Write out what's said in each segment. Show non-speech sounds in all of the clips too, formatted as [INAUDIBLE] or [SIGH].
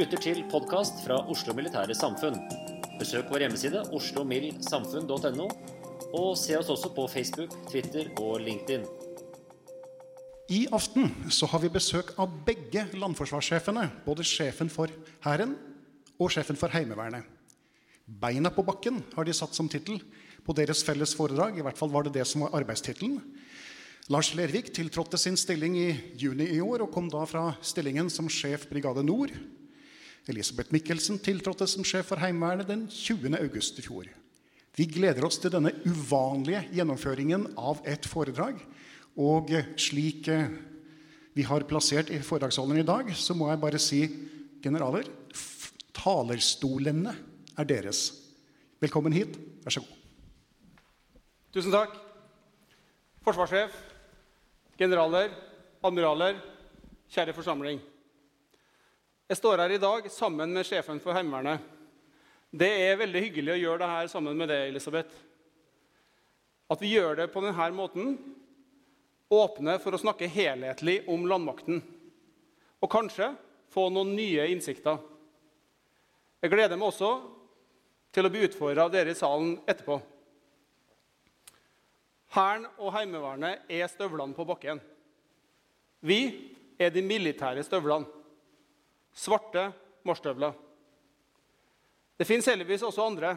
Lytter til podkast fra Oslo Militære Samfunn. Besøk vår hjemmeside oslomildsamfunn.no, og se oss også på Facebook, Twitter og LinkedIn. I aften så har vi besøk av begge landforsvarssjefene. Både sjefen for Hæren og sjefen for Heimevernet. Beina på bakken har de satt som tittel på deres felles foredrag. I hvert fall var det det som var arbeidstittelen. Lars Lervik tiltrådte sin stilling i juni i år og kom da fra stillingen som sjef Brigade Nord. Elisabeth Mikkelsen tiltrådte som sjef for Heimevernet den 20. august i fjor. Vi gleder oss til denne uvanlige gjennomføringen av et foredrag. Og slik eh, vi har plassert i foredragsholderen i dag, så må jeg bare si, generaler, talerstolene er deres. Velkommen hit. Vær så god. Tusen takk. Forsvarssjef, generaler, admiraler, kjære forsamling. Jeg står her i dag sammen med sjefen for Heimevernet. Det er veldig hyggelig å gjøre det her sammen med deg, Elisabeth. At vi gjør det på denne måten, åpne for å snakke helhetlig om landmakten. Og kanskje få noen nye innsikter. Jeg gleder meg også til å bli utfordra av dere i salen etterpå. Hæren og Heimevernet er støvlene på bakken. Vi er de militære støvlene. Svarte marsjstøvler. Det fins heldigvis også andre.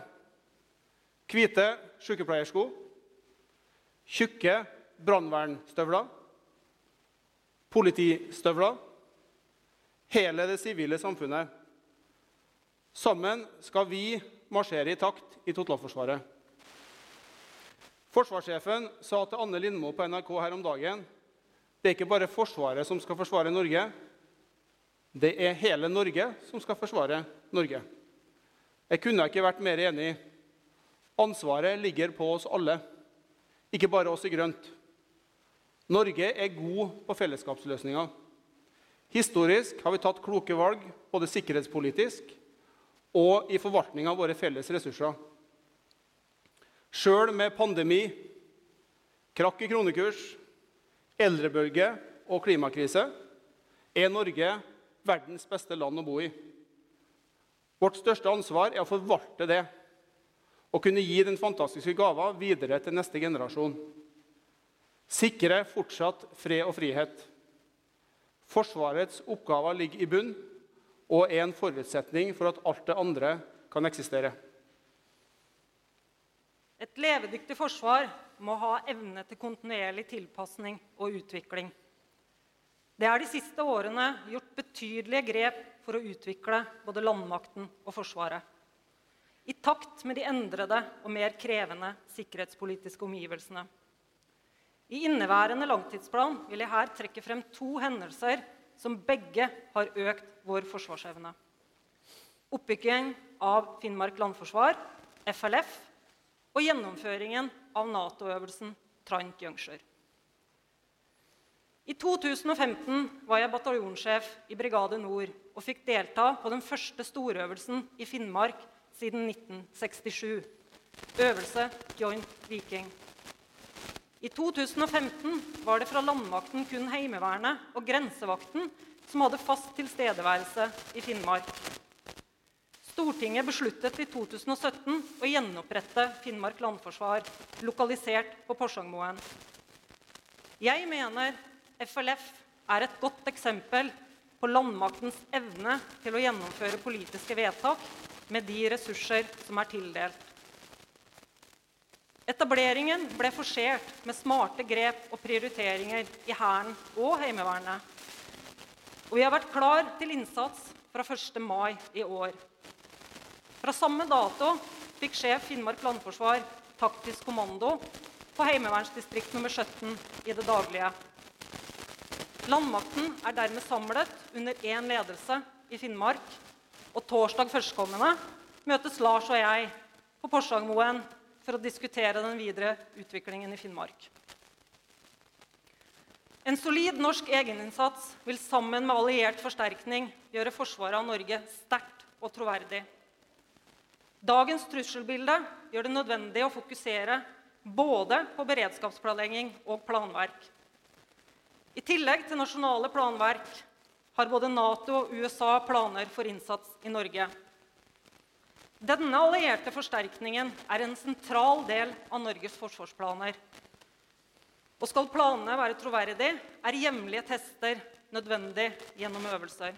Hvite sykepleiersko. Tjukke brannvernstøvler. Politistøvler. Hele det sivile samfunnet. Sammen skal vi marsjere i takt i totalforsvaret. Forsvarssjefen sa til Anne Lindmo på NRK her om dagen det er ikke bare Forsvaret som skal forsvare Norge. Det er hele Norge som skal forsvare Norge. Jeg kunne ikke vært mer enig. Ansvaret ligger på oss alle, ikke bare oss i grønt. Norge er god på fellesskapsløsninger. Historisk har vi tatt kloke valg, både sikkerhetspolitisk og i forvaltning av våre felles ressurser. Sjøl med pandemi, krakk i kronekurs, eldrebølge og klimakrise er Norge verdens beste land å bo i. Vårt største ansvar er å forvalte det og kunne gi den fantastiske gava videre til neste generasjon. Sikre fortsatt fred og frihet. Forsvarets oppgaver ligger i bunn og er en forutsetning for at alt det andre kan eksistere. Et levedyktig forsvar må ha evne til kontinuerlig tilpasning og utvikling. Det er de siste årene gjort betydelige grep for å utvikle både landmakten og Forsvaret. I takt med de endrede og mer krevende sikkerhetspolitiske omgivelsene. I inneværende langtidsplan vil jeg her trekke frem to hendelser som begge har økt vår forsvarsevne. Oppbygging av Finnmark landforsvar, FLF, og gjennomføringen av Nato-øvelsen Trident Juncture. I 2015 var jeg bataljonssjef i Brigade Nord og fikk delta på den første storøvelsen i Finnmark siden 1967. Øvelse Joint Viking. I 2015 var det fra landmakten kun Heimevernet og Grensevakten som hadde fast tilstedeværelse i Finnmark. Stortinget besluttet i 2017 å gjenopprette Finnmark landforsvar, lokalisert på Porsangmoen. Jeg mener FLF er et godt eksempel på landmaktens evne til å gjennomføre politiske vedtak med de ressurser som er tildelt. Etableringen ble forsert med smarte grep og prioriteringer i Hæren og Heimevernet. Og vi har vært klar til innsats fra 1. mai i år. Fra samme dato fikk sjef Finnmark landforsvar taktisk kommando på Heimevernsdistrikt nummer 17 i det daglige. Landmakten er dermed samlet under én ledelse i Finnmark. Og torsdag førstkommende møtes Lars og jeg på Porsangmoen for å diskutere den videre utviklingen i Finnmark. En solid norsk egeninnsats vil sammen med alliert forsterkning gjøre forsvaret av Norge sterkt og troverdig. Dagens trusselbilde gjør det nødvendig å fokusere både på beredskapsplanlegging og planverk. I tillegg til nasjonale planverk har både Nato og USA planer for innsats i Norge. Denne allierte forsterkningen er en sentral del av Norges forsvarsplaner. Og skal planene være troverdige, er hjemlige tester nødvendig gjennom øvelser.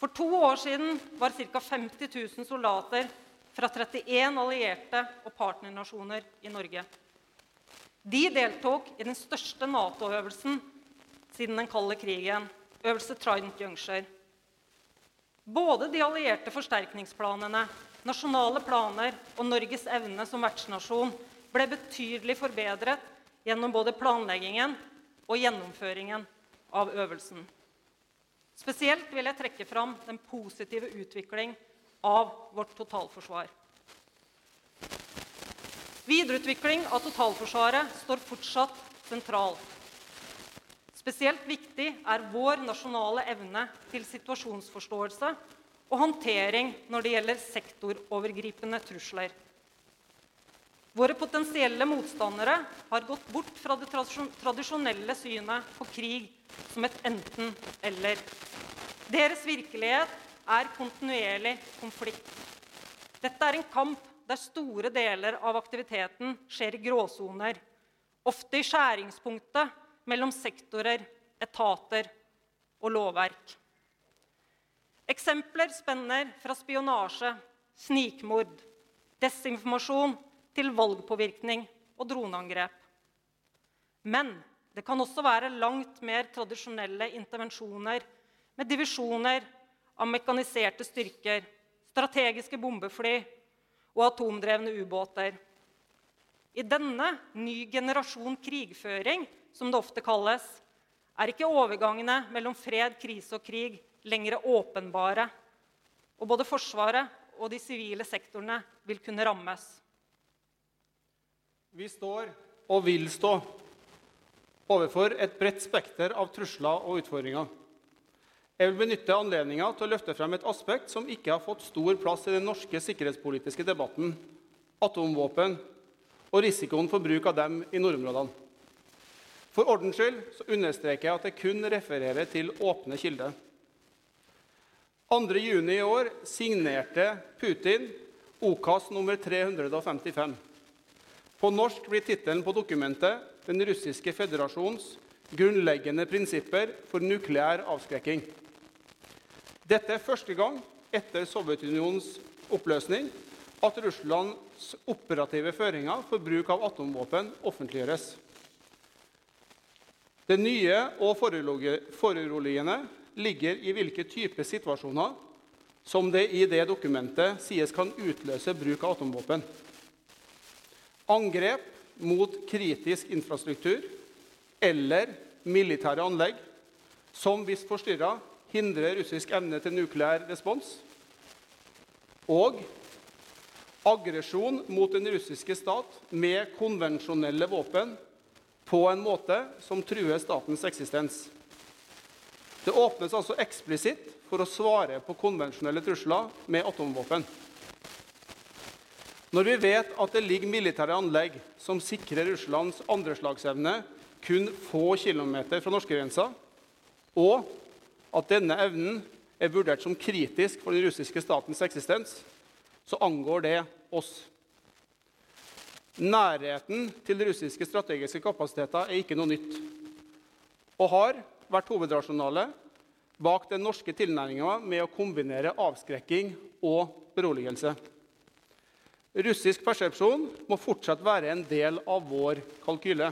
For to år siden var ca. 50 000 soldater fra 31 allierte og partnernasjoner i Norge. De deltok i den største Nato-øvelsen siden den kalde krigen, øvelse Trident Juncture. Både de allierte forsterkningsplanene, nasjonale planer og Norges evne som vertsnasjon ble betydelig forbedret gjennom både planleggingen og gjennomføringen av øvelsen. Spesielt vil jeg trekke fram den positive utvikling av vårt totalforsvar. Videreutvikling av totalforsvaret står fortsatt sentralt. Spesielt viktig er vår nasjonale evne til situasjonsforståelse og håndtering når det gjelder sektorovergripende trusler. Våre potensielle motstandere har gått bort fra det tradisjonelle synet på krig som et enten-eller. Deres virkelighet er kontinuerlig konflikt. Dette er en kamp der store deler av aktiviteten skjer i gråsoner, ofte i skjæringspunktet mellom sektorer, etater og lovverk. Eksempler spenner fra spionasje, snikmord, desinformasjon til valgpåvirkning og droneangrep. Men det kan også være langt mer tradisjonelle intervensjoner med divisjoner av mekaniserte styrker, strategiske bombefly og atomdrevne ubåter. I denne ny generasjon krigføring, som det ofte kalles, er ikke overgangene mellom fred, krise og krig lenger åpenbare. Og både Forsvaret og de sivile sektorene vil kunne rammes. Vi står og vil stå overfor et bredt spekter av trusler og utfordringer. Jeg vil benytte anledninga til å løfte frem et aspekt som ikke har fått stor plass i den norske sikkerhetspolitiske debatten atomvåpen og risikoen for bruk av dem i nordområdene. For ordens skyld så understreker jeg at jeg kun refererer til åpne kilder. 2.6 i år signerte Putin OKAS nummer 355. På norsk blir tittelen på dokumentet 'Den russiske føderasjons grunnleggende prinsipper for nukleær avskrekking'. Dette er første gang etter Sovjetunionens oppløsning at Russlands operative føringer for bruk av atomvåpen offentliggjøres. Det nye og foruroligende ligger i hvilke typer situasjoner som det i det dokumentet sies kan utløse bruk av atomvåpen. Angrep mot kritisk infrastruktur eller militære anlegg som hvis forstyrra hindre russisk evne til nukleær respons. Og aggresjon mot den russiske stat med konvensjonelle våpen på en måte som truer statens eksistens. Det åpnes altså eksplisitt for å svare på konvensjonelle trusler med atomvåpen. Når vi vet at det ligger militære anlegg som sikrer Russlands andreslagsevne kun få kilometer fra norskegrensa, og at denne evnen er vurdert som kritisk for den russiske statens eksistens, så angår det oss. Nærheten til russiske strategiske kapasiteter er ikke noe nytt og har vært hovedrasjonalet bak den norske tilnærminga med å kombinere avskrekking og beroligelse. Russisk persepsjon må fortsatt være en del av vår kalkyle.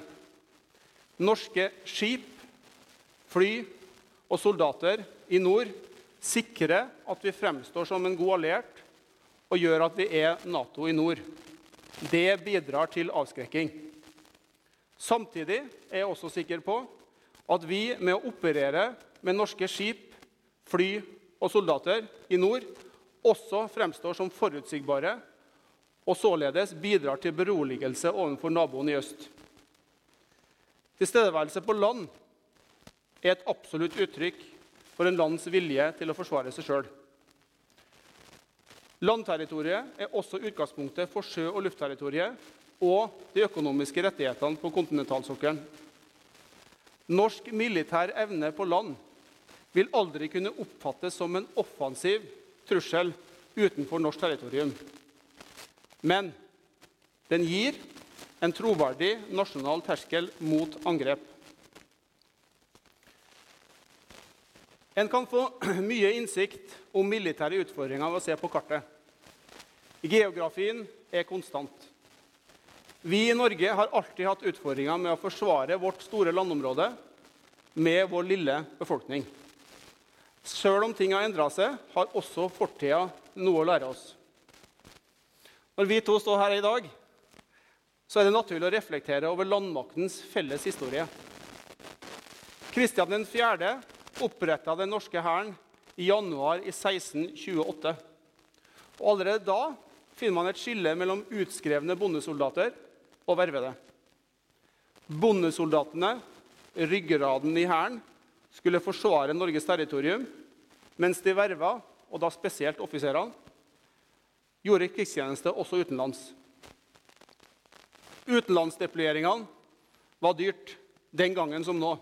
Norske skip, fly og soldater i nord sikrer at vi fremstår som en god alliert og gjør at vi er Nato i nord. Det bidrar til avskrekking. Samtidig er jeg også sikker på at vi med å operere med norske skip, fly og soldater i nord også fremstår som forutsigbare og således bidrar til beroligelse overfor naboen i øst. Tilstedeværelse på land er et absolutt uttrykk for en lands vilje til å forsvare seg sjøl. Landterritoriet er også utgangspunktet for sjø- og luftterritoriet og de økonomiske rettighetene på kontinentalsokkelen. Norsk militær evne på land vil aldri kunne oppfattes som en offensiv trussel utenfor norsk territorium. Men den gir en troverdig nasjonal terskel mot angrep. En kan få [CLEARS THROAT] mye innsikt om militære utfordringer ved å se på kartet. Geografien er konstant. Vi i Norge har alltid hatt utfordringer med å forsvare vårt store landområde med vår lille befolkning. Sjøl om ting har endra seg, har også fortida noe å lære oss. Når vi to står her i dag, så er det naturlig å reflektere over landmaktens felles historie. Kristian 4. oppretta den norske hæren i januar i 1628. Og Allerede da finner man et skille mellom utskrevne bondesoldater og vervede. Bondesoldatene, ryggraden i hæren, skulle forsvare Norges territorium, mens de verva, og da spesielt offiserene, gjorde krigstjeneste også utenlands. Utenlandsdeployeringene var dyrt den gangen som nå.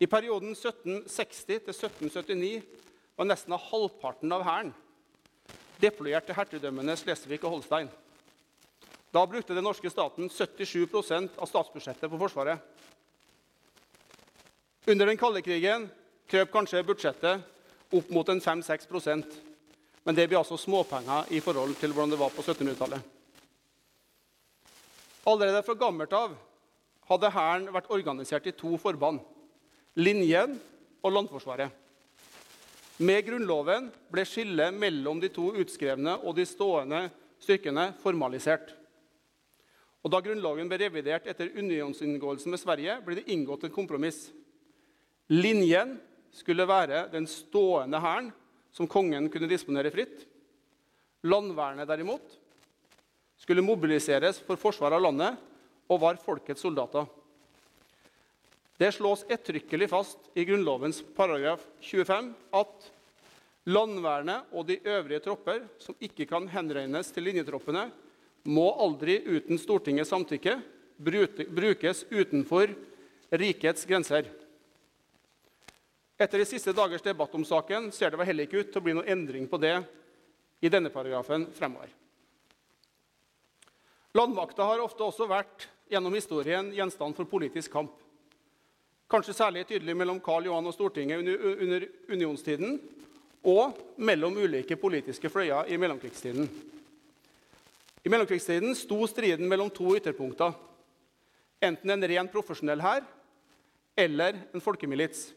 I perioden 1760 til 1779 var nesten halvparten av hæren deployert til hertugdømmene Slesvig og Holstein. Da brukte den norske staten 77% av statsbudsjettet på Forsvaret. Under den kalde krigen krøp kanskje budsjettet opp mot en 5-6% men det blir altså småpenger i forhold til hvordan det var på 1700-tallet. Allerede fra gammelt av hadde Hæren vært organisert i to forband linjen og landforsvaret. Med Grunnloven ble skillet mellom de to utskrevne og de stående styrkene formalisert. Og Da Grunnloven ble revidert etter unionsinngåelsen med Sverige, ble det inngått en kompromiss. Linjen skulle være den stående hæren som kongen kunne disponere fritt. Landvernet derimot skulle mobiliseres for forsvar av landet og var folkets soldater. Det slås ettertrykkelig fast i Grunnlovens paragraf 25 at landvernet og de øvrige tropper som ikke kan henregnes til linjetroppene, må aldri uten Stortingets samtykke brukes utenfor rikets grenser. Etter de siste dagers debatt om saken ser det heller ikke ut til å bli noen endring på det i denne paragrafen fremover. Landmakta har ofte også vært gjennom historien gjenstand for politisk kamp. Kanskje særlig tydelig mellom Karl Johan og Stortinget under unionstiden og mellom ulike politiske fløyer i mellomkrigstiden. I mellomkrigstiden sto striden mellom to ytterpunkter. Enten en ren profesjonell hær eller en folkemilits.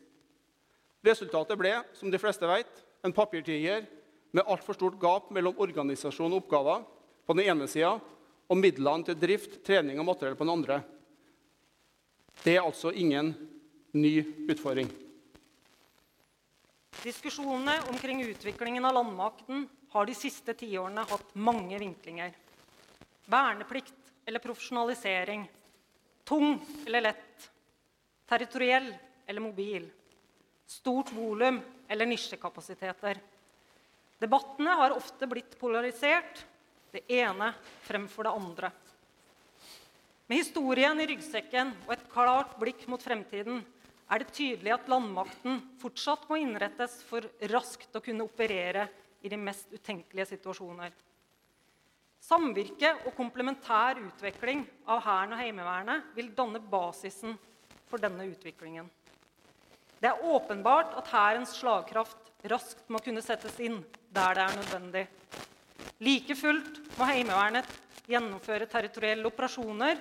Resultatet ble, som de fleste vet, en papirtiger med altfor stort gap mellom organisasjon og oppgaver på den ene sida og midlene til drift, trening og materiell på den andre. Det er altså ingen ny utfordring. Diskusjonene omkring utviklingen av landmakten har de siste tiårene hatt mange vinklinger. Verneplikt eller profesjonalisering. Tung eller lett. Territoriell eller mobil. Stort volum eller nisjekapasiteter. Debattene har ofte blitt polarisert, det ene fremfor det andre. Med historien i ryggsekken og et klart blikk mot fremtiden er det tydelig at landmakten fortsatt må innrettes for raskt å kunne operere i de mest utenkelige situasjoner. Samvirke og komplementær utvikling av Hæren og Heimevernet vil danne basisen for denne utviklingen. Det er åpenbart at Hærens slagkraft raskt må kunne settes inn der det er nødvendig. Like fullt må Heimevernet gjennomføre territorielle operasjoner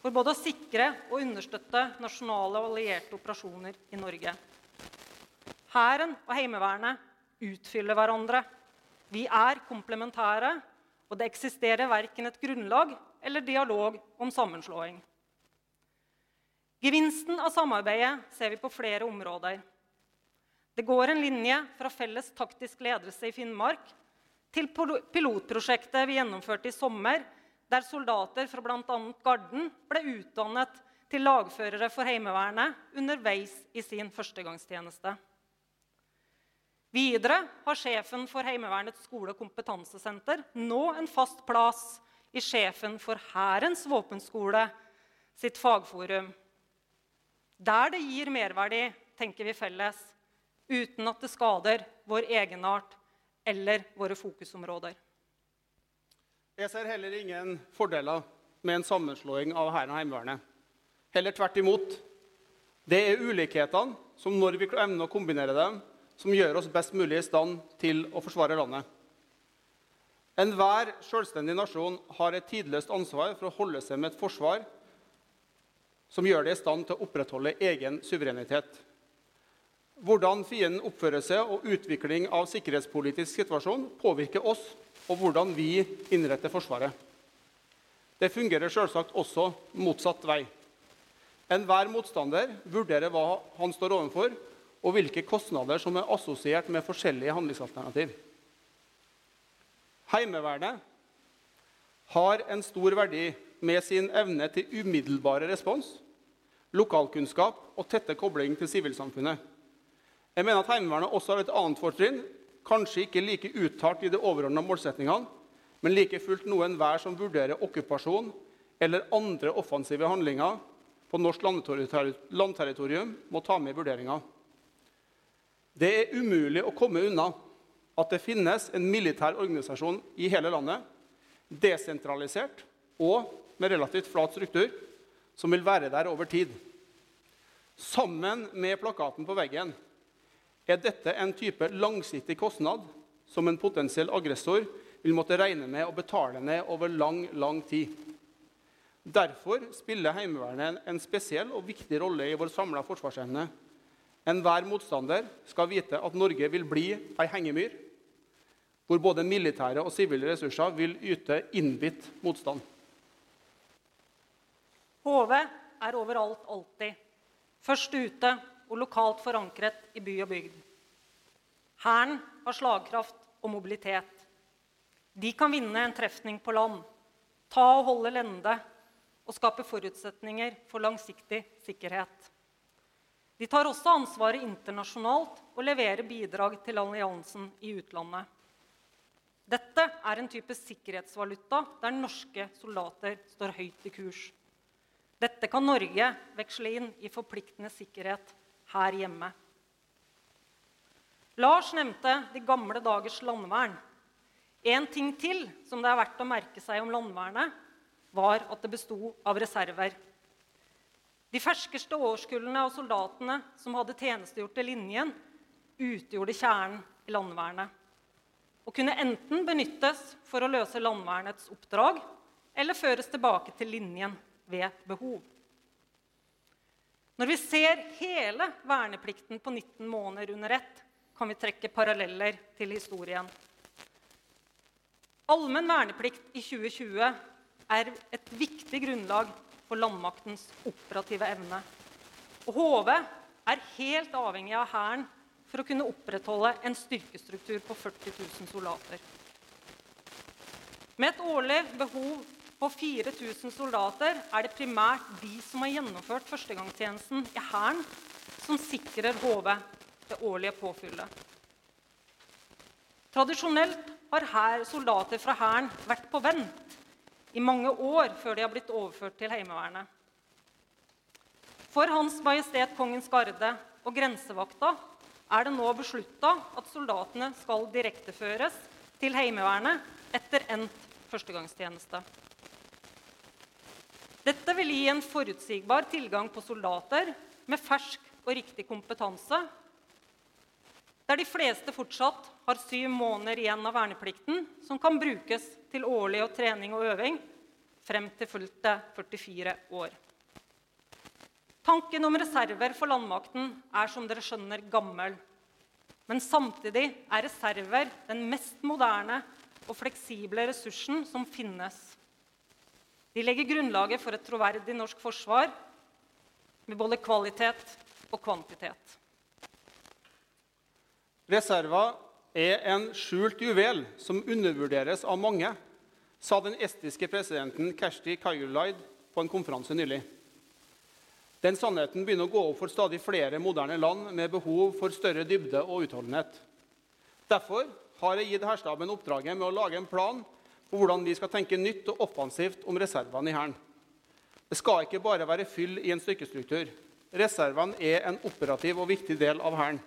for både å sikre og understøtte nasjonale og allierte operasjoner i Norge. Hæren og Heimevernet utfyller hverandre. Vi er komplementære, og det eksisterer verken et grunnlag eller dialog om sammenslåing. Gevinsten av samarbeidet ser vi på flere områder. Det går en linje fra felles taktisk ledelse i Finnmark til pilotprosjektet vi gjennomførte i sommer der soldater fra bl.a. Garden ble utdannet til lagførere for Heimevernet underveis i sin førstegangstjeneste. Videre har sjefen for Heimevernets skole- og kompetansesenter nå en fast plass i sjefen for Hærens våpenskole sitt fagforum. Der det gir merverdi, tenker vi felles, uten at det skader vår egenart eller våre fokusområder. Jeg ser heller ingen fordeler med en sammenslåing av Hæren og Heimevernet. Heller tvert imot. Det er ulikhetene, som når vi evner å kombinere dem, som gjør oss best mulig i stand til å forsvare landet. Enhver selvstendig nasjon har et tidløst ansvar for å holde seg med et forsvar som gjør det i stand til å opprettholde egen suverenitet. Hvordan fienden oppfører seg og utvikling av sikkerhetspolitisk situasjon påvirker oss og hvordan vi innretter Forsvaret. Det fungerer selvsagt også motsatt vei. Enhver motstander vurderer hva han står overfor, og hvilke kostnader som er assosiert med forskjellige handlingsalternativ. Heimevernet har en stor verdi med sin evne til umiddelbare respons, lokalkunnskap og tette kobling til sivilsamfunnet. Jeg mener at Heimevernet også har et annet fortrinn Kanskje ikke like uttalt i de overordna målsetningene, men like fullt noen hver som vurderer okkupasjon eller andre offensive handlinger på norsk landterritorium, må ta med i vurderinga. Det er umulig å komme unna at det finnes en militær organisasjon i hele landet, desentralisert og med relativt flat struktur, som vil være der over tid. Sammen med plakaten på veggen er dette en type langsiktig kostnad som en potensiell aggressor vil måtte regne med å betale ned over lang, lang tid. Derfor spiller Heimevernet en spesiell og viktig rolle i vår samla forsvarsevne. Enhver motstander skal vite at Norge vil bli ei hengemyr, hvor både militære og sivile ressurser vil yte innbitt motstand. HV er overalt alltid. Først ute og lokalt forankret i by og bygd. Hæren har slagkraft og mobilitet. De kan vinne en trefning på land, ta og holde lende og skape forutsetninger for langsiktig sikkerhet. De tar også ansvaret internasjonalt og leverer bidrag til alliansen i utlandet. Dette er en type sikkerhetsvaluta der norske soldater står høyt i kurs. Dette kan Norge veksle inn i forpliktende sikkerhet her hjemme. Lars nevnte de gamle dagers landvern. En ting til som det er verdt å merke seg om landvernet, var at det besto av reserver. De ferskeste årskullene av soldatene som hadde tjenestegjort til linjen, utgjorde kjernen i landvernet og kunne enten benyttes for å løse landvernets oppdrag eller føres tilbake til linjen ved behov. Når vi ser hele verneplikten på 19 måneder under ett, kan vi trekke paralleller til historien. Allmenn verneplikt i 2020 er et viktig grunnlag for landmaktens operative evne. Og HV er helt avhengig av Hæren for å kunne opprettholde en styrkestruktur på 40 000 soldater. Med et årlig behov på 4000 soldater er det primært de som har gjennomført førstegangstjenesten i Hæren, som sikrer HV det årlige påfyllet. Tradisjonelt har her soldater fra Hæren vært på vent i mange år før de har blitt overført til Heimevernet. For Hans Majestet Kongens Garde og grensevakta er det nå beslutta at soldatene skal direkteføres til Heimevernet etter endt førstegangstjeneste. Dette vil gi en forutsigbar tilgang på soldater med fersk og riktig kompetanse, der de fleste fortsatt har syv måneder igjen av verneplikten, som kan brukes til årlig og trening og øving frem til fylte 44 år. Tanken om reserver for landmakten er som dere skjønner, gammel. Men samtidig er reserver den mest moderne og fleksible ressursen som finnes. De legger grunnlaget for et troverdig norsk forsvar med både kvalitet og kvantitet. Reserva er en skjult juvel som undervurderes av mange, sa den estiske presidenten Kersti Kajulaid på en konferanse nylig. Den sannheten begynner å gå opp for stadig flere moderne land med behov for større dybde og utholdenhet. Derfor har jeg gitt hærstaben oppdraget med å lage en plan for hvordan vi skal tenke nytt og offensivt om reservene i Hæren. Det skal ikke bare være fyll i en stykkestruktur. Reservene er en operativ og viktig del av Hæren.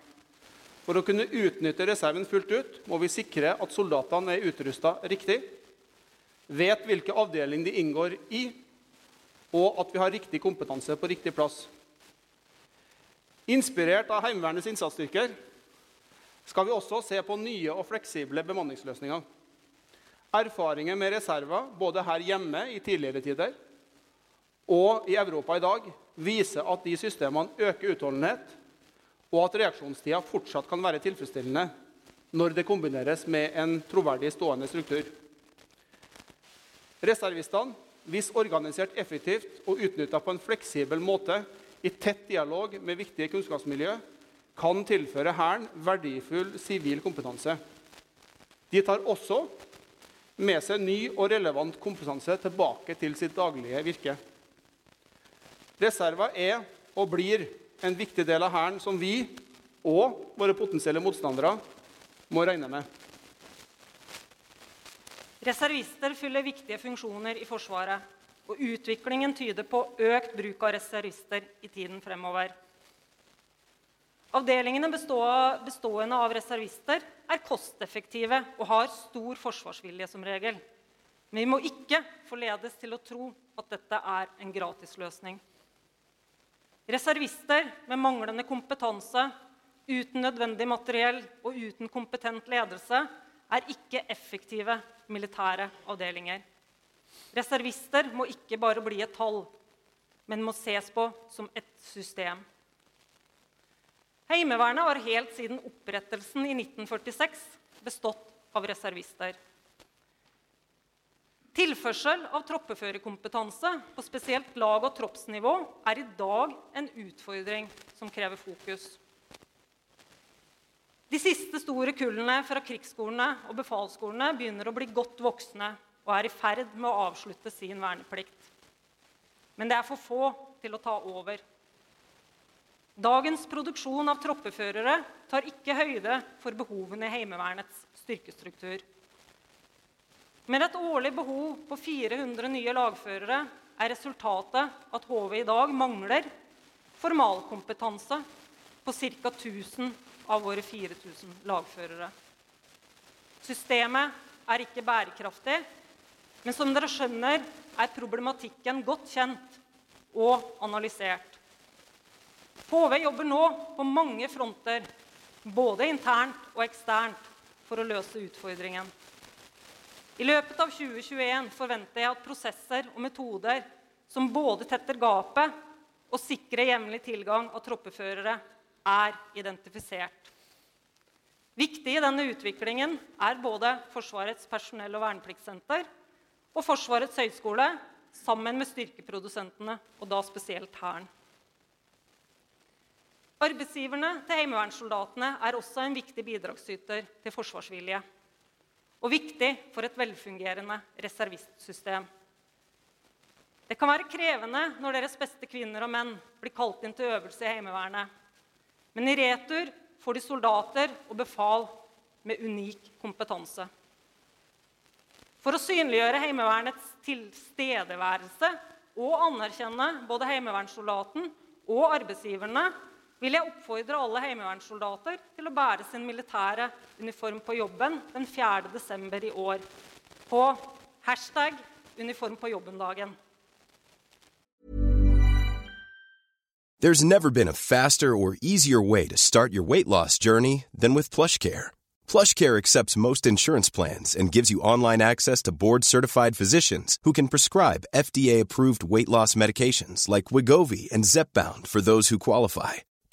For å kunne utnytte reserven fullt ut må vi sikre at soldatene er utrusta riktig, vet hvilke avdeling de inngår i, og at vi har riktig kompetanse på riktig plass. Inspirert av Heimevernets innsatsstyrker skal vi også se på nye og fleksible bemanningsløsninger. Erfaringer med reserver både her hjemme i tidligere tider og i Europa i dag viser at de systemene øker utholdenhet, og at reaksjonstida fortsatt kan være tilfredsstillende når det kombineres med en troverdig stående struktur. Reservistene, hvis organisert effektivt og utnytta på en fleksibel måte i tett dialog med viktige kunnskapsmiljø, kan tilføre Hæren verdifull sivil kompetanse. De tar også med seg ny og relevant kompetanse tilbake til sitt daglige virke. Reserva er og blir en viktig del av Hæren som vi og våre potensielle motstandere må regne med. Reservister fyller viktige funksjoner i Forsvaret, og utviklingen tyder på økt bruk av reservister i tiden fremover. Avdelingene bestående av reservister er kosteffektive og har stor forsvarsvilje som regel. Men vi må ikke forledes til å tro at dette er en gratisløsning. Reservister med manglende kompetanse, uten nødvendig materiell og uten kompetent ledelse er ikke effektive militære avdelinger. Reservister må ikke bare bli et tall, men må ses på som et system. Heimevernet har helt siden opprettelsen i 1946 bestått av reservister. Tilførsel av troppeførerkompetanse på spesielt lag- og troppsnivå er i dag en utfordring som krever fokus. De siste store kullene fra krigsskolene og befalsskolene begynner å bli godt voksne og er i ferd med å avslutte sin verneplikt. Men det er for få til å ta over. Dagens produksjon av troppeførere tar ikke høyde for behovene i Heimevernets styrkestruktur. Med et årlig behov på 400 nye lagførere er resultatet at HV i dag mangler formalkompetanse på ca. 1000 av våre 4000 lagførere. Systemet er ikke bærekraftig, men som dere skjønner, er problematikken godt kjent og analysert. HV jobber nå på mange fronter, både internt og eksternt, for å løse utfordringen. I løpet av 2021 forventer jeg at prosesser og metoder som både tetter gapet og sikrer jevnlig tilgang av troppeførere, er identifisert. Viktig i denne utviklingen er både Forsvarets personell- og vernepliktssenter og Forsvarets høgskole sammen med styrkeprodusentene, og da spesielt Hæren. Arbeidsgiverne til heimevernssoldatene er også en viktig bidragsyter til forsvarsvilje. Og viktig for et velfungerende reservistsystem. Det kan være krevende når deres beste kvinner og menn blir kalt inn til øvelse i Heimevernet. Men i retur får de soldater og befal med unik kompetanse. For å synliggjøre Heimevernets tilstedeværelse og anerkjenne både heimevernssoldaten og arbeidsgiverne vil jeg oppfordre alle heimevernssoldater til å bære sin militære uniform på jobben den 4. desember i år på hashtag uniform på jobben-dagen. There's never been a faster or easier way to start your weight loss journey than with PlushCare. PlushCare accepts most insurance plans and gives you online access to board-certified physicians who can prescribe FDA-approved weight loss medications like Wigovi and Zepbound for those who qualify.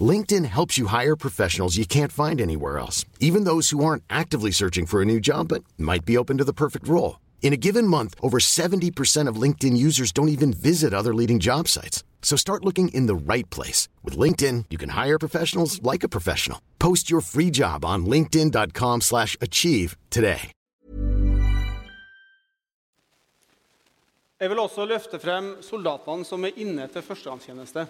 LinkedIn helps you hire professionals you can't find anywhere else, even those who aren't actively searching for a new job but might be open to the perfect role. In a given month, over 70% of LinkedIn users don't even visit other leading job sites. So start looking in the right place. With LinkedIn, you can hire professionals like a professional. Post your free job on linkedin.com slash achieve today. Jeg vil også løfte frem soldatene som er inne til førstegangstjeneste.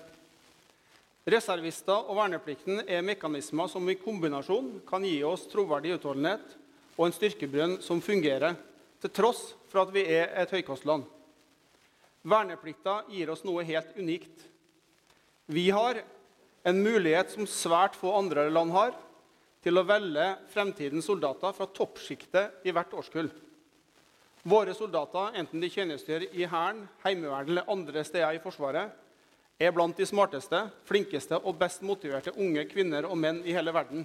Reservister og verneplikten er mekanismer som i kombinasjon kan gi oss troverdig utholdenhet og en styrkebrønn som fungerer, til tross for at vi er et høykostland. Verneplikta gir oss noe helt unikt. Vi har en mulighet som svært få andre land har, til å velge fremtidens soldater fra toppsjiktet i hvert årskull. Våre soldater, enten de tjenestegjør i Hæren, Heimevernet eller andre steder i Forsvaret, er blant de smarteste, flinkeste og best motiverte unge kvinner og menn i hele verden.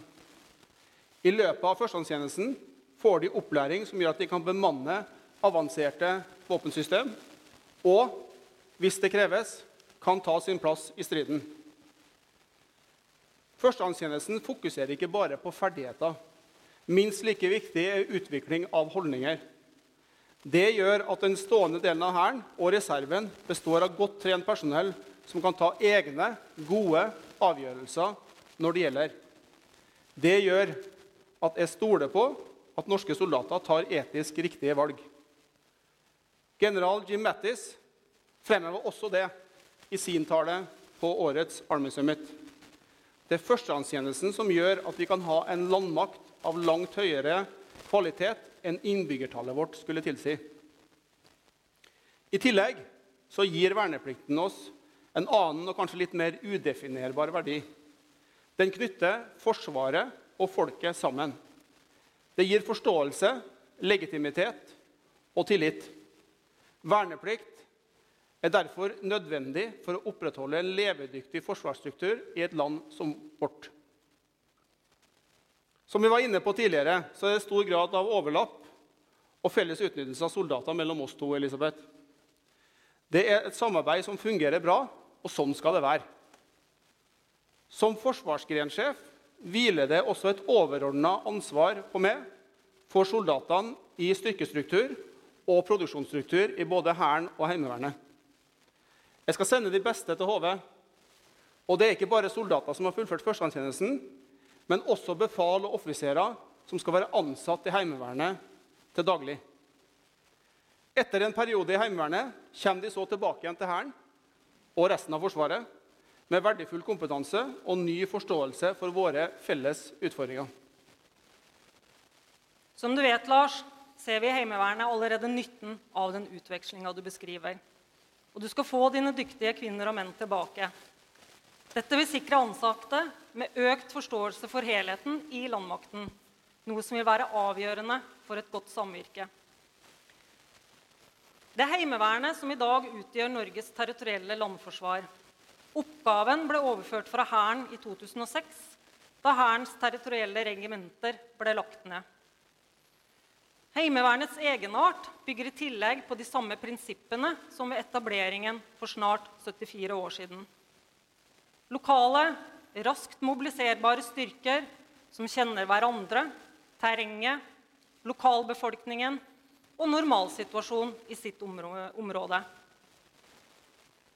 I løpet av førstegangstjenesten får de opplæring som gjør at de kan bemanne avanserte våpensystem, og hvis det kreves, kan ta sin plass i striden. Førstegangstjenesten fokuserer ikke bare på ferdigheter. Minst like viktig er utvikling av holdninger. Det gjør at den stående delen av Hæren og reserven består av godt trent personell som kan ta egne, gode avgjørelser når det gjelder. Det gjør at jeg stoler på at norske soldater tar etisk riktige valg. General Jim Mattis fremhever også det i sin tale på årets Army Summit. Det er førstegangstjenesten som gjør at vi kan ha en landmakt av langt høyere kvalitet enn innbyggertallet vårt skulle tilsi. I tillegg så gir verneplikten oss en annen og kanskje litt mer udefinerbar verdi. Den knytter Forsvaret og folket sammen. Det gir forståelse, legitimitet og tillit. Verneplikt er derfor nødvendig for å opprettholde en levedyktig forsvarsstruktur i et land som vårt. Som vi var inne på tidligere, så er det stor grad av overlapp og felles utnyttelse av soldater mellom oss to. Elisabeth. Det er et samarbeid som fungerer bra, og sånn skal det være. Som forsvarsgrensjef hviler det også et overordna ansvar på meg for soldatene i styrkestruktur og produksjonsstruktur i både Hæren og Heimevernet. Jeg skal sende de beste til HV. Og det er ikke bare soldater som har fullført førstegangstjenesten, men også befal og offiserer som skal være ansatt i Heimevernet til daglig. Etter en periode i Heimevernet kommer de så tilbake igjen til Hæren og resten av Forsvaret med verdifull kompetanse og ny forståelse for våre felles utfordringer. Som du vet, Lars, ser vi i Heimevernet allerede nytten av den utvekslinga du beskriver. Og du skal få dine dyktige kvinner og menn tilbake. Dette vil sikre ansatte med økt forståelse for helheten i landmakten, noe som vil være avgjørende for et godt samvirke. Det er Heimevernet som i dag utgjør Norges territorielle landforsvar. Oppgaven ble overført fra Hæren i 2006, da Hærens territorielle regimenter ble lagt ned. Heimevernets egenart bygger i tillegg på de samme prinsippene som ved etableringen for snart 74 år siden. Lokale, raskt mobiliserbare styrker som kjenner hverandre, terrenget, lokalbefolkningen og normalsituasjon i sitt område.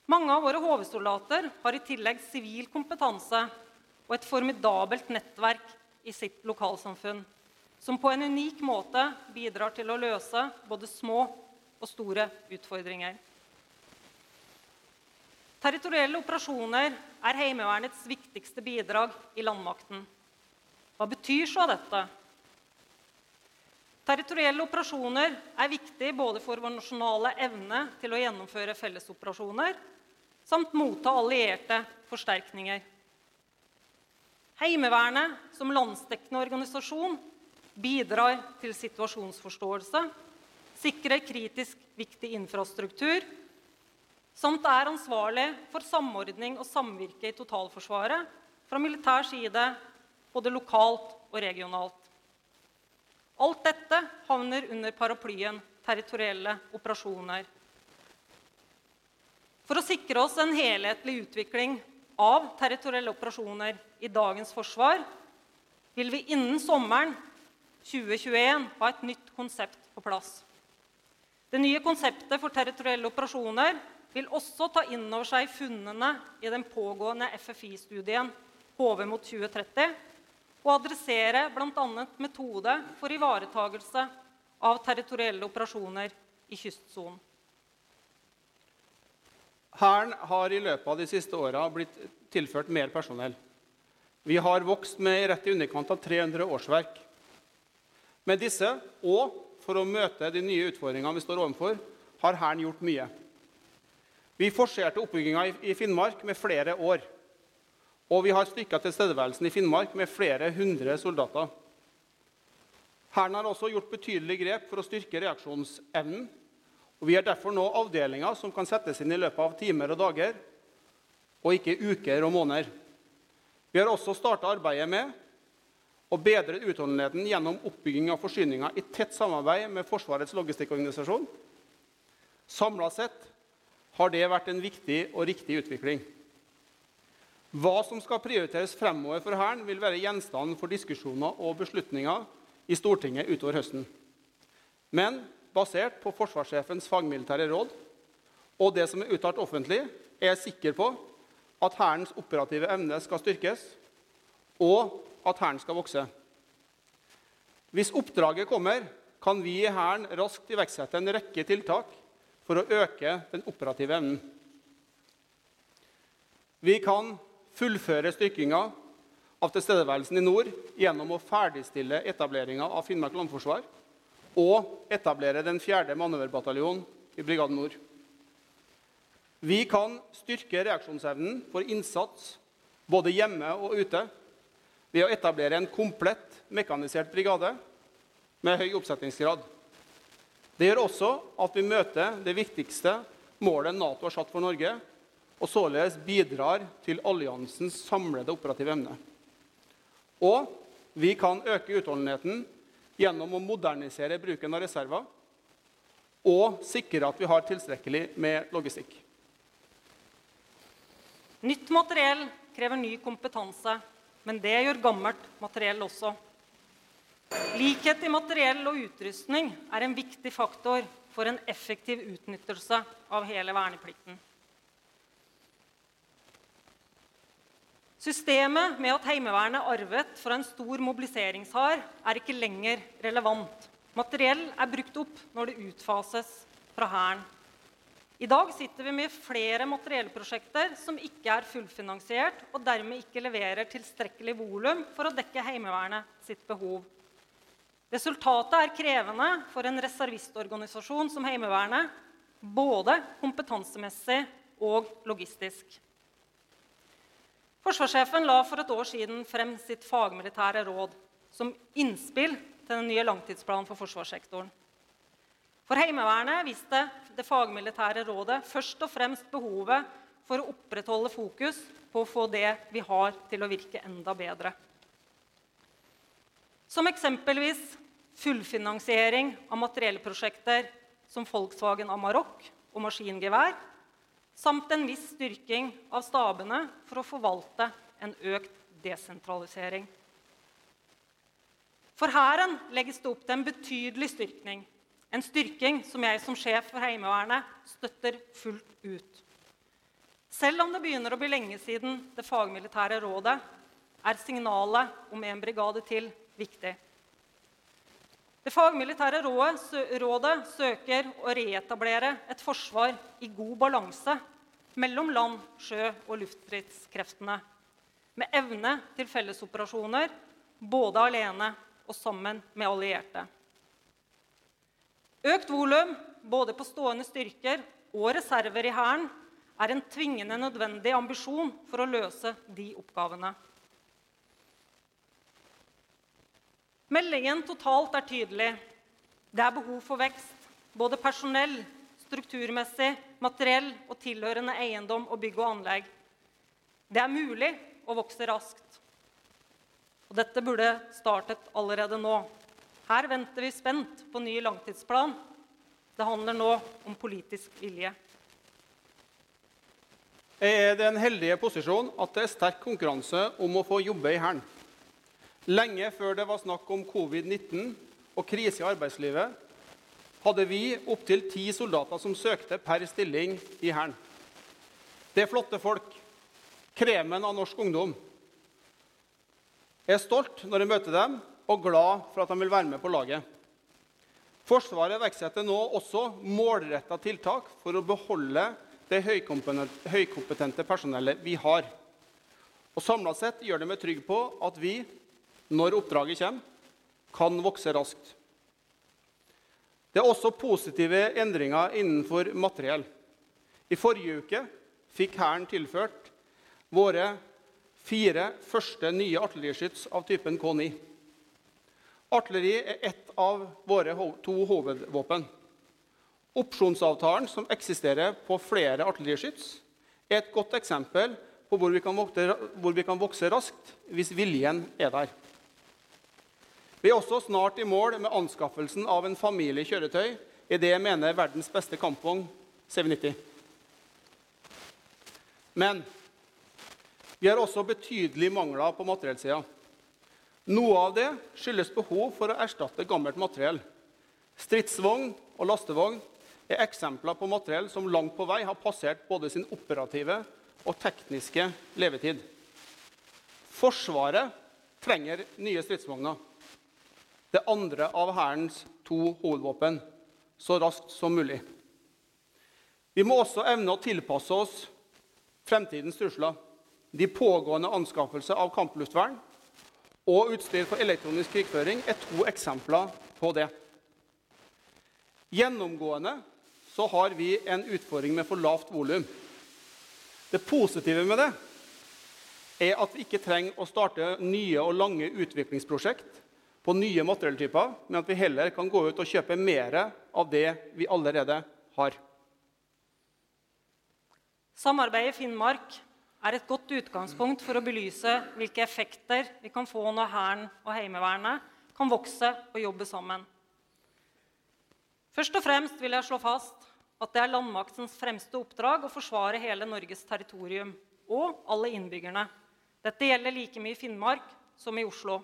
Mange av våre HV-soldater har i tillegg sivil kompetanse og et formidabelt nettverk i sitt lokalsamfunn, som på en unik måte bidrar til å løse både små og store utfordringer. Territorielle operasjoner er Heimevernets viktigste bidrag i landmakten. Hva betyr så dette? Territorielle operasjoner er viktig både for vår nasjonale evne til å gjennomføre fellesoperasjoner samt motta allierte forsterkninger. Heimevernet som landsdekkende organisasjon bidrar til situasjonsforståelse, sikrer kritisk viktig infrastruktur samt er ansvarlig for samordning og samvirke i totalforsvaret fra militær side, både lokalt og regionalt. Alt dette havner under paraplyen territorielle operasjoner for å sikre oss en helhetlig utvikling av territorielle operasjoner i dagens forsvar vil vi innen sommeren 2021 ha et nytt konsept på plass. Det nye konseptet for territorielle operasjoner vil også ta inn over seg funnene i den pågående FFI-studien HV mot 2030 og adressere bl.a. metode for ivaretagelse av territorielle operasjoner i kystsonen. Hæren har i løpet av de siste åra blitt tilført mer personell. Vi har vokst med rett i underkant av 300 årsverk. Med disse, og for å møte de nye utfordringene vi står overfor, har Hæren gjort mye. Vi forserte oppbygginga i Finnmark med flere år. Og vi har styrka tilstedeværelsen i Finnmark med flere hundre soldater. Hæren har også gjort betydelige grep for å styrke reaksjonsevnen og Vi har derfor nå avdelinger som kan settes inn i løpet av timer og dager, og ikke uker og måneder. Vi har også starta arbeidet med å bedre utholdenheten gjennom oppbygging av forsyninger i tett samarbeid med Forsvarets logistikkorganisasjon. Samla sett har det vært en viktig og riktig utvikling. Hva som skal prioriteres fremover for Hæren, vil være gjenstand for diskusjoner og beslutninger i Stortinget utover høsten. Men basert på forsvarssjefens fagmilitære råd og det som er uttalt offentlig, er jeg sikker på at Hærens operative evne skal styrkes, og at Hæren skal vokse. Hvis oppdraget kommer, kan vi i Hæren raskt iverksette en rekke tiltak for å øke den operative evnen. Vi kan fullføre styrkinga av tilstedeværelsen i nord gjennom å ferdigstille etableringa av Finnmark landforsvar og etablere den fjerde manøverbataljonen i Brigaden Nord. Vi kan styrke reaksjonsevnen for innsats både hjemme og ute ved å etablere en komplett mekanisert brigade med høy oppsettingsgrad. Det gjør også at vi møter det viktigste målet Nato har satt for Norge, og således bidrar til alliansens samlede operative evne. Og vi kan øke utholdenheten gjennom å modernisere bruken av reserver og sikre at vi har tilstrekkelig med logistikk. Nytt materiell krever ny kompetanse, men det gjør gammelt materiell også. Likhet i materiell og utrustning er en viktig faktor for en effektiv utnyttelse av hele verneplikten. Systemet med at Heimevernet arvet fra en stor mobiliseringshær, er ikke lenger relevant. Materiell er brukt opp når det utfases fra Hæren. I dag sitter vi med flere materiellprosjekter som ikke er fullfinansiert, og dermed ikke leverer tilstrekkelig volum for å dekke Heimevernet sitt behov. Resultatet er krevende for en reservistorganisasjon som Heimevernet, både kompetansemessig og logistisk. Forsvarssjefen la for et år siden frem sitt fagmilitære råd som innspill til den nye langtidsplanen for forsvarssektoren. For Heimevernet viste det fagmilitære rådet først og fremst behovet for å opprettholde fokus på å få det vi har, til å virke enda bedre. Som eksempelvis fullfinansiering av materiellprosjekter som Volkswagen Amarok og maskingevær, samt en viss styrking av stabene for å forvalte en økt desentralisering. For Hæren legges det opp til en betydelig styrking. En styrking som jeg som sjef for Heimevernet støtter fullt ut. Selv om det begynner å bli lenge siden det fagmilitære rådet, er signalet om en brigade til viktig. Det fagmilitære rådet søker å reetablere et forsvar i god balanse mellom land-, sjø- og luftstridskreftene, med evne til fellesoperasjoner både alene og sammen med allierte. Økt volum både på stående styrker og reserver i Hæren er en tvingende nødvendig ambisjon for å løse de oppgavene. Meldingen totalt er tydelig. Det er behov for vekst, både personell, strukturmessig, materiell og tilhørende eiendom og bygg og anlegg. Det er mulig å vokse raskt. Og dette burde startet allerede nå. Her venter vi spent på ny langtidsplan. Det handler nå om politisk vilje. Jeg er i den heldige posisjon at det er sterk konkurranse om å få jobbe i Hæren. Lenge før det var snakk om covid-19 og krise i arbeidslivet, hadde vi opptil ti soldater som søkte per stilling i Hæren. Det er flotte folk. Kremen av norsk ungdom. Jeg er stolt når jeg møter dem, og glad for at de vil være med på laget. Forsvaret iverksetter nå også målretta tiltak for å beholde det høykompetente personellet vi har. Og Samla sett gjør det meg trygg på at vi, når oppdraget kommer, kan vokse raskt. Det er også positive endringer innenfor materiell. I forrige uke fikk Hæren tilført våre fire første nye artilleriskyts av typen K9. Artilleri er ett av våre to hovedvåpen. Opsjonsavtalen som eksisterer på flere artilleriskyts, er et godt eksempel på hvor vi, kan vokse, raskt hvis viljen er der. Vi er også snart i mål med anskaffelsen av en familiekjøretøy i det jeg mener er verdens beste kampvogn, CV90. Men vi har også betydelige mangler på materiellsida. Noe av det skyldes behov for å erstatte gammelt materiell. Stridsvogn og lastevogn er eksempler på materiell som langt på vei har passert både sin operative og tekniske levetid. Forsvaret trenger nye stridsvogner. Det andre av Hærens to hovedvåpen så raskt som mulig. Vi må også evne å tilpasse oss fremtidens trusler. De pågående anskaffelser av kampluftvern og utstyr for elektronisk krigføring er to eksempler på det. Gjennomgående så har vi en utfordring med for lavt volum. Det positive med det er at vi ikke trenger å starte nye og lange utviklingsprosjekt på nye materielltyper, men at vi heller kan gå ut og kjøpe mer av det vi allerede har. Samarbeidet i Finnmark er et godt utgangspunkt for å belyse hvilke effekter vi kan få når Hæren og Heimevernet kan vokse og jobbe sammen. Først og fremst vil jeg slå fast at det er landmaktens fremste oppdrag å forsvare hele Norges territorium og alle innbyggerne. Dette gjelder like mye i Finnmark som i Oslo.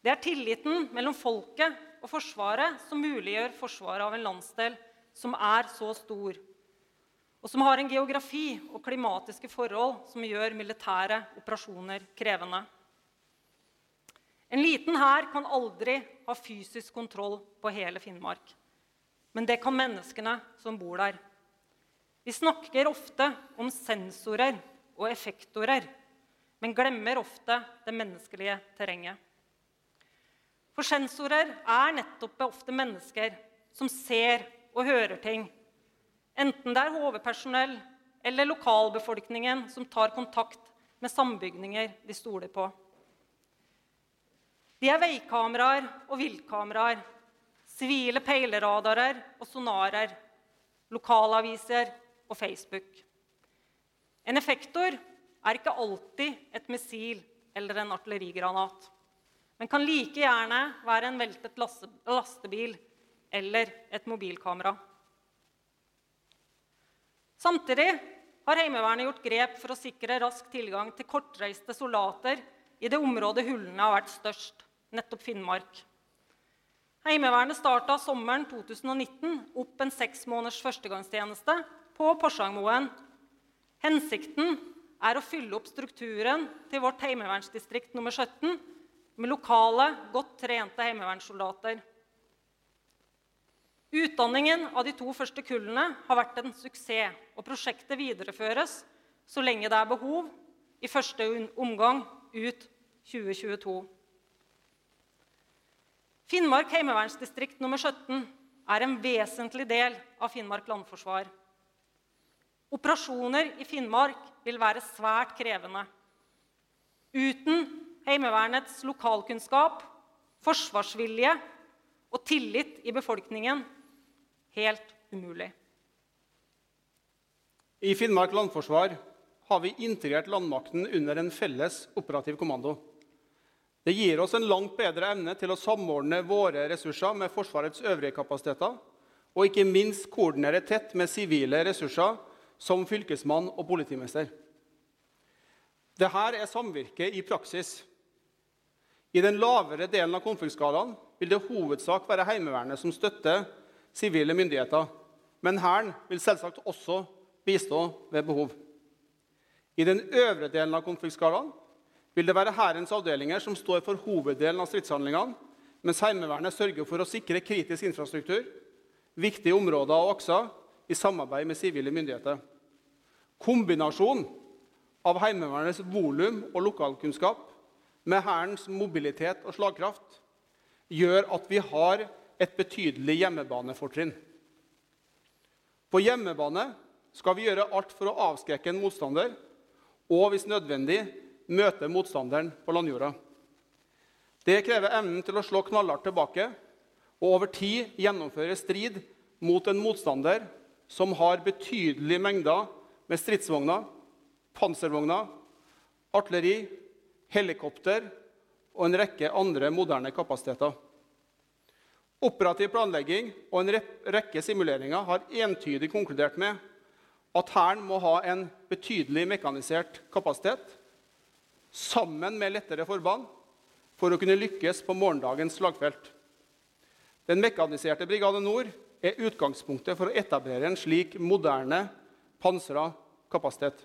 Det er tilliten mellom folket og Forsvaret som muliggjør forsvaret av en landsdel som er så stor, og som har en geografi og klimatiske forhold som gjør militære operasjoner krevende. En liten hær kan aldri ha fysisk kontroll på hele Finnmark. Men det kan menneskene som bor der. Vi snakker ofte om sensorer og effektorer, men glemmer ofte det menneskelige terrenget. For sensorer er nettopp ofte mennesker som ser og hører ting. Enten det er HV-personell eller lokalbefolkningen som tar kontakt med sambygninger de stoler på. De er veikameraer og viltkameraer, sivile peileradarer og sonarer, lokalaviser og Facebook. En effektor er ikke alltid et missil eller en artillerigranat. Men kan like gjerne være en veltet lastebil eller et mobilkamera. Samtidig har Heimevernet gjort grep for å sikre rask tilgang til kortreiste soldater i det området hullene har vært størst, nettopp Finnmark. Heimevernet starta sommeren 2019 opp en seks måneders førstegangstjeneste på Porsangmoen. Hensikten er å fylle opp strukturen til vårt heimevernsdistrikt nummer 17 med lokale, godt trente heimevernssoldater. Utdanningen av de to første kullene har vært en suksess, og prosjektet videreføres så lenge det er behov, i første omgang ut 2022. Finnmark heimevernsdistrikt nummer 17 er en vesentlig del av Finnmark landforsvar. Operasjoner i Finnmark vil være svært krevende. Uten Heimevernets lokalkunnskap, forsvarsvilje og tillit i befolkningen helt umulig. I Finnmark landforsvar har vi integrert landmakten under en felles operativ kommando. Det gir oss en langt bedre evne til å samordne våre ressurser med Forsvarets øvrige kapasiteter, og ikke minst koordinere tett med sivile ressurser som fylkesmann og politimester. Dette er samvirke i praksis. I den lavere delen av konfliktskalaen vil det hovedsak være Heimevernet som støtter sivile myndigheter. Men Hæren vil selvsagt også bistå ved behov. I den øvre delen av konfliktskalaen vil det være Hærens avdelinger som står for hoveddelen av stridshandlingene, mens Heimevernet sørger for å sikre kritisk infrastruktur, viktige områder og akser i samarbeid med sivile myndigheter. Kombinasjonen av Heimevernets volum og lokalkunnskap med Hærens mobilitet og slagkraft gjør at vi har et betydelig hjemmebanefortrinn. På hjemmebane skal vi gjøre alt for å avskrekke en motstander og hvis nødvendig møte motstanderen på landjorda. Det krever evnen til å slå knallhardt tilbake og over tid gjennomføre strid mot en motstander som har betydelige mengder med stridsvogner, panservogner, artilleri, helikopter og en rekke andre moderne kapasiteter. Operativ planlegging og en rekke simuleringer har entydig konkludert med at Hæren må ha en betydelig mekanisert kapasitet sammen med lettere forband for å kunne lykkes på morgendagens slagfelt. Den mekaniserte Brigade Nord er utgangspunktet for å etablere en slik moderne pansra kapasitet.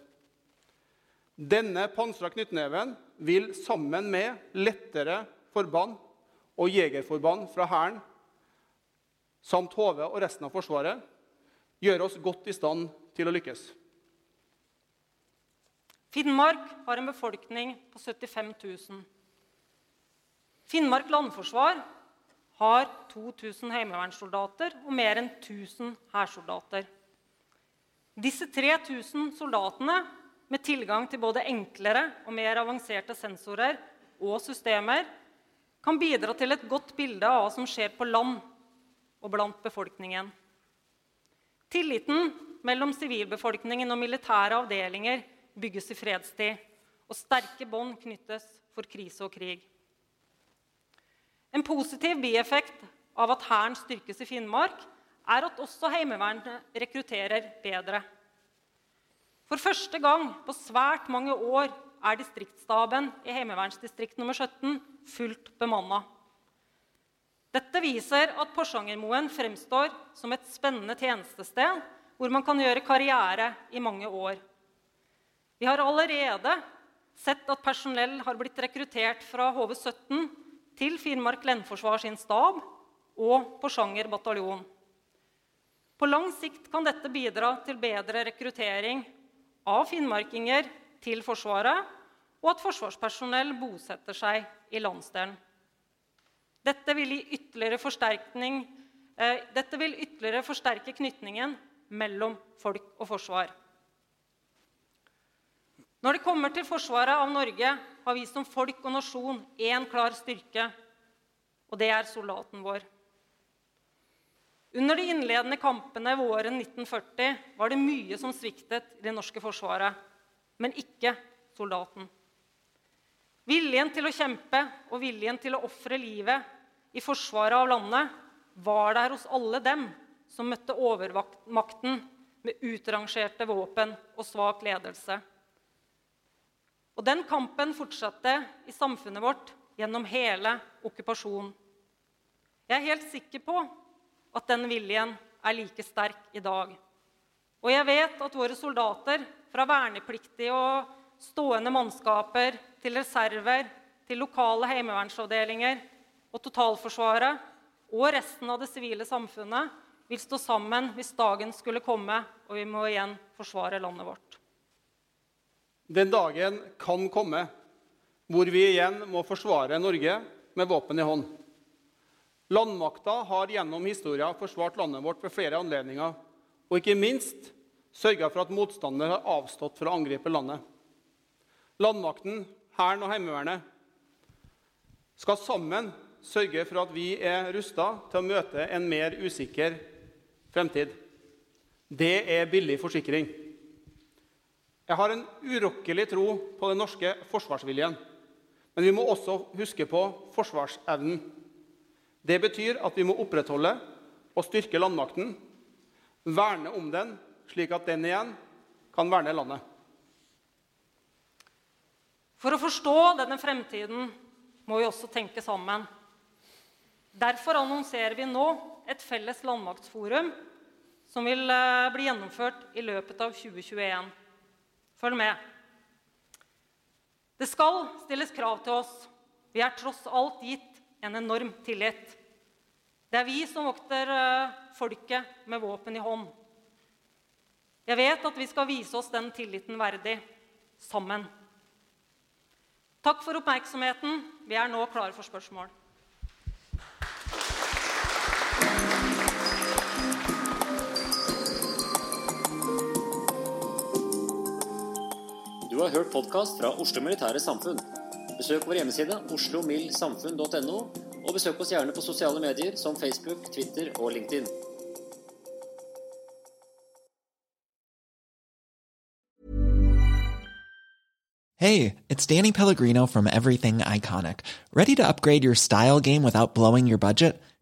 Denne pansra knyttneven vil sammen med lettere forband og jegerforband fra Hæren samt HV og resten av Forsvaret, gjøre oss godt i stand til å lykkes. Finnmark har en befolkning på 75 000. Finnmark landforsvar har 2000 heimevernssoldater og mer enn 1000 hærsoldater. Disse 3000 soldatene, med tilgang til både enklere og mer avanserte sensorer og systemer, kan bidra til et godt bilde av hva som skjer på land og blant befolkningen. Tilliten mellom sivilbefolkningen og militære avdelinger bygges i fredstid, og sterke bånd knyttes for krise og krig. En positiv bieffekt av at Hæren styrkes i Finnmark, er at også Heimevernet rekrutterer bedre. For første gang på svært mange år er distriktsstaben i Heimevernsdistrikt nummer 17 fullt bemanna. Dette viser at Porsangermoen fremstår som et spennende tjenestested hvor man kan gjøre karriere i mange år. Vi har allerede sett at personell har blitt rekruttert fra HV-17 til Finnmark Lendforsvar sin stab og Porsanger bataljon. På lang sikt kan dette bidra til bedre rekruttering av finnmarkinger til Forsvaret, og at forsvarspersonell bosetter seg i landsdelen. Dette vil, eh, dette vil ytterligere forsterke knytningen mellom folk og forsvar. Når det kommer til forsvaret av Norge, har vi som folk og nasjon én klar styrke, og det er soldaten vår. Under de innledende kampene våren 1940 var det mye som sviktet i det norske forsvaret, men ikke soldaten. Viljen til å kjempe og viljen til å ofre livet i forsvaret av landet var der hos alle dem som møtte overmakten med utrangerte våpen og svak ledelse. Og den kampen fortsatte i samfunnet vårt gjennom hele okkupasjonen. Jeg er helt sikker på at den viljen er like sterk i dag. Og jeg vet at våre soldater, fra vernepliktige og stående mannskaper til reserver, til lokale heimevernsavdelinger og totalforsvaret og resten av det sivile samfunnet, vil stå sammen hvis dagen skulle komme og vi må igjen forsvare landet vårt. Den dagen kan komme hvor vi igjen må forsvare Norge med våpen i hånd. Landmakta har gjennom historien forsvart landet vårt ved flere anledninger, og ikke minst sørga for at motstander har avstått fra å angripe landet. Landmakten, Hæren og Heimevernet skal sammen sørge for at vi er rusta til å møte en mer usikker fremtid. Det er billig forsikring. Jeg har en urokkelig tro på den norske forsvarsviljen. Men vi må også huske på forsvarsevnen. Det betyr at vi må opprettholde og styrke landmakten, verne om den, slik at den igjen kan verne landet. For å forstå denne fremtiden må vi også tenke sammen. Derfor annonserer vi nå et felles landmaktsforum som vil eh, bli gjennomført i løpet av 2021. Følg med. Det skal stilles krav til oss. Vi er tross alt gitt en enorm tillit. Det er vi som vokter eh, folket med våpen i hånd. Jeg vet at vi skal vise oss den tilliten verdig sammen. Takk for oppmerksomheten. Vi er nå klare for spørsmål. Du har hørt podkast fra Oslo Militære Samfunn. Besøk vår hjemmeside oslomildsamfunn.no, og besøk oss gjerne på sosiale medier som Facebook, Twitter og LinkedIn. Hey, it's Danny Pellegrino from Everything Iconic. Ready to upgrade your style game without blowing your budget?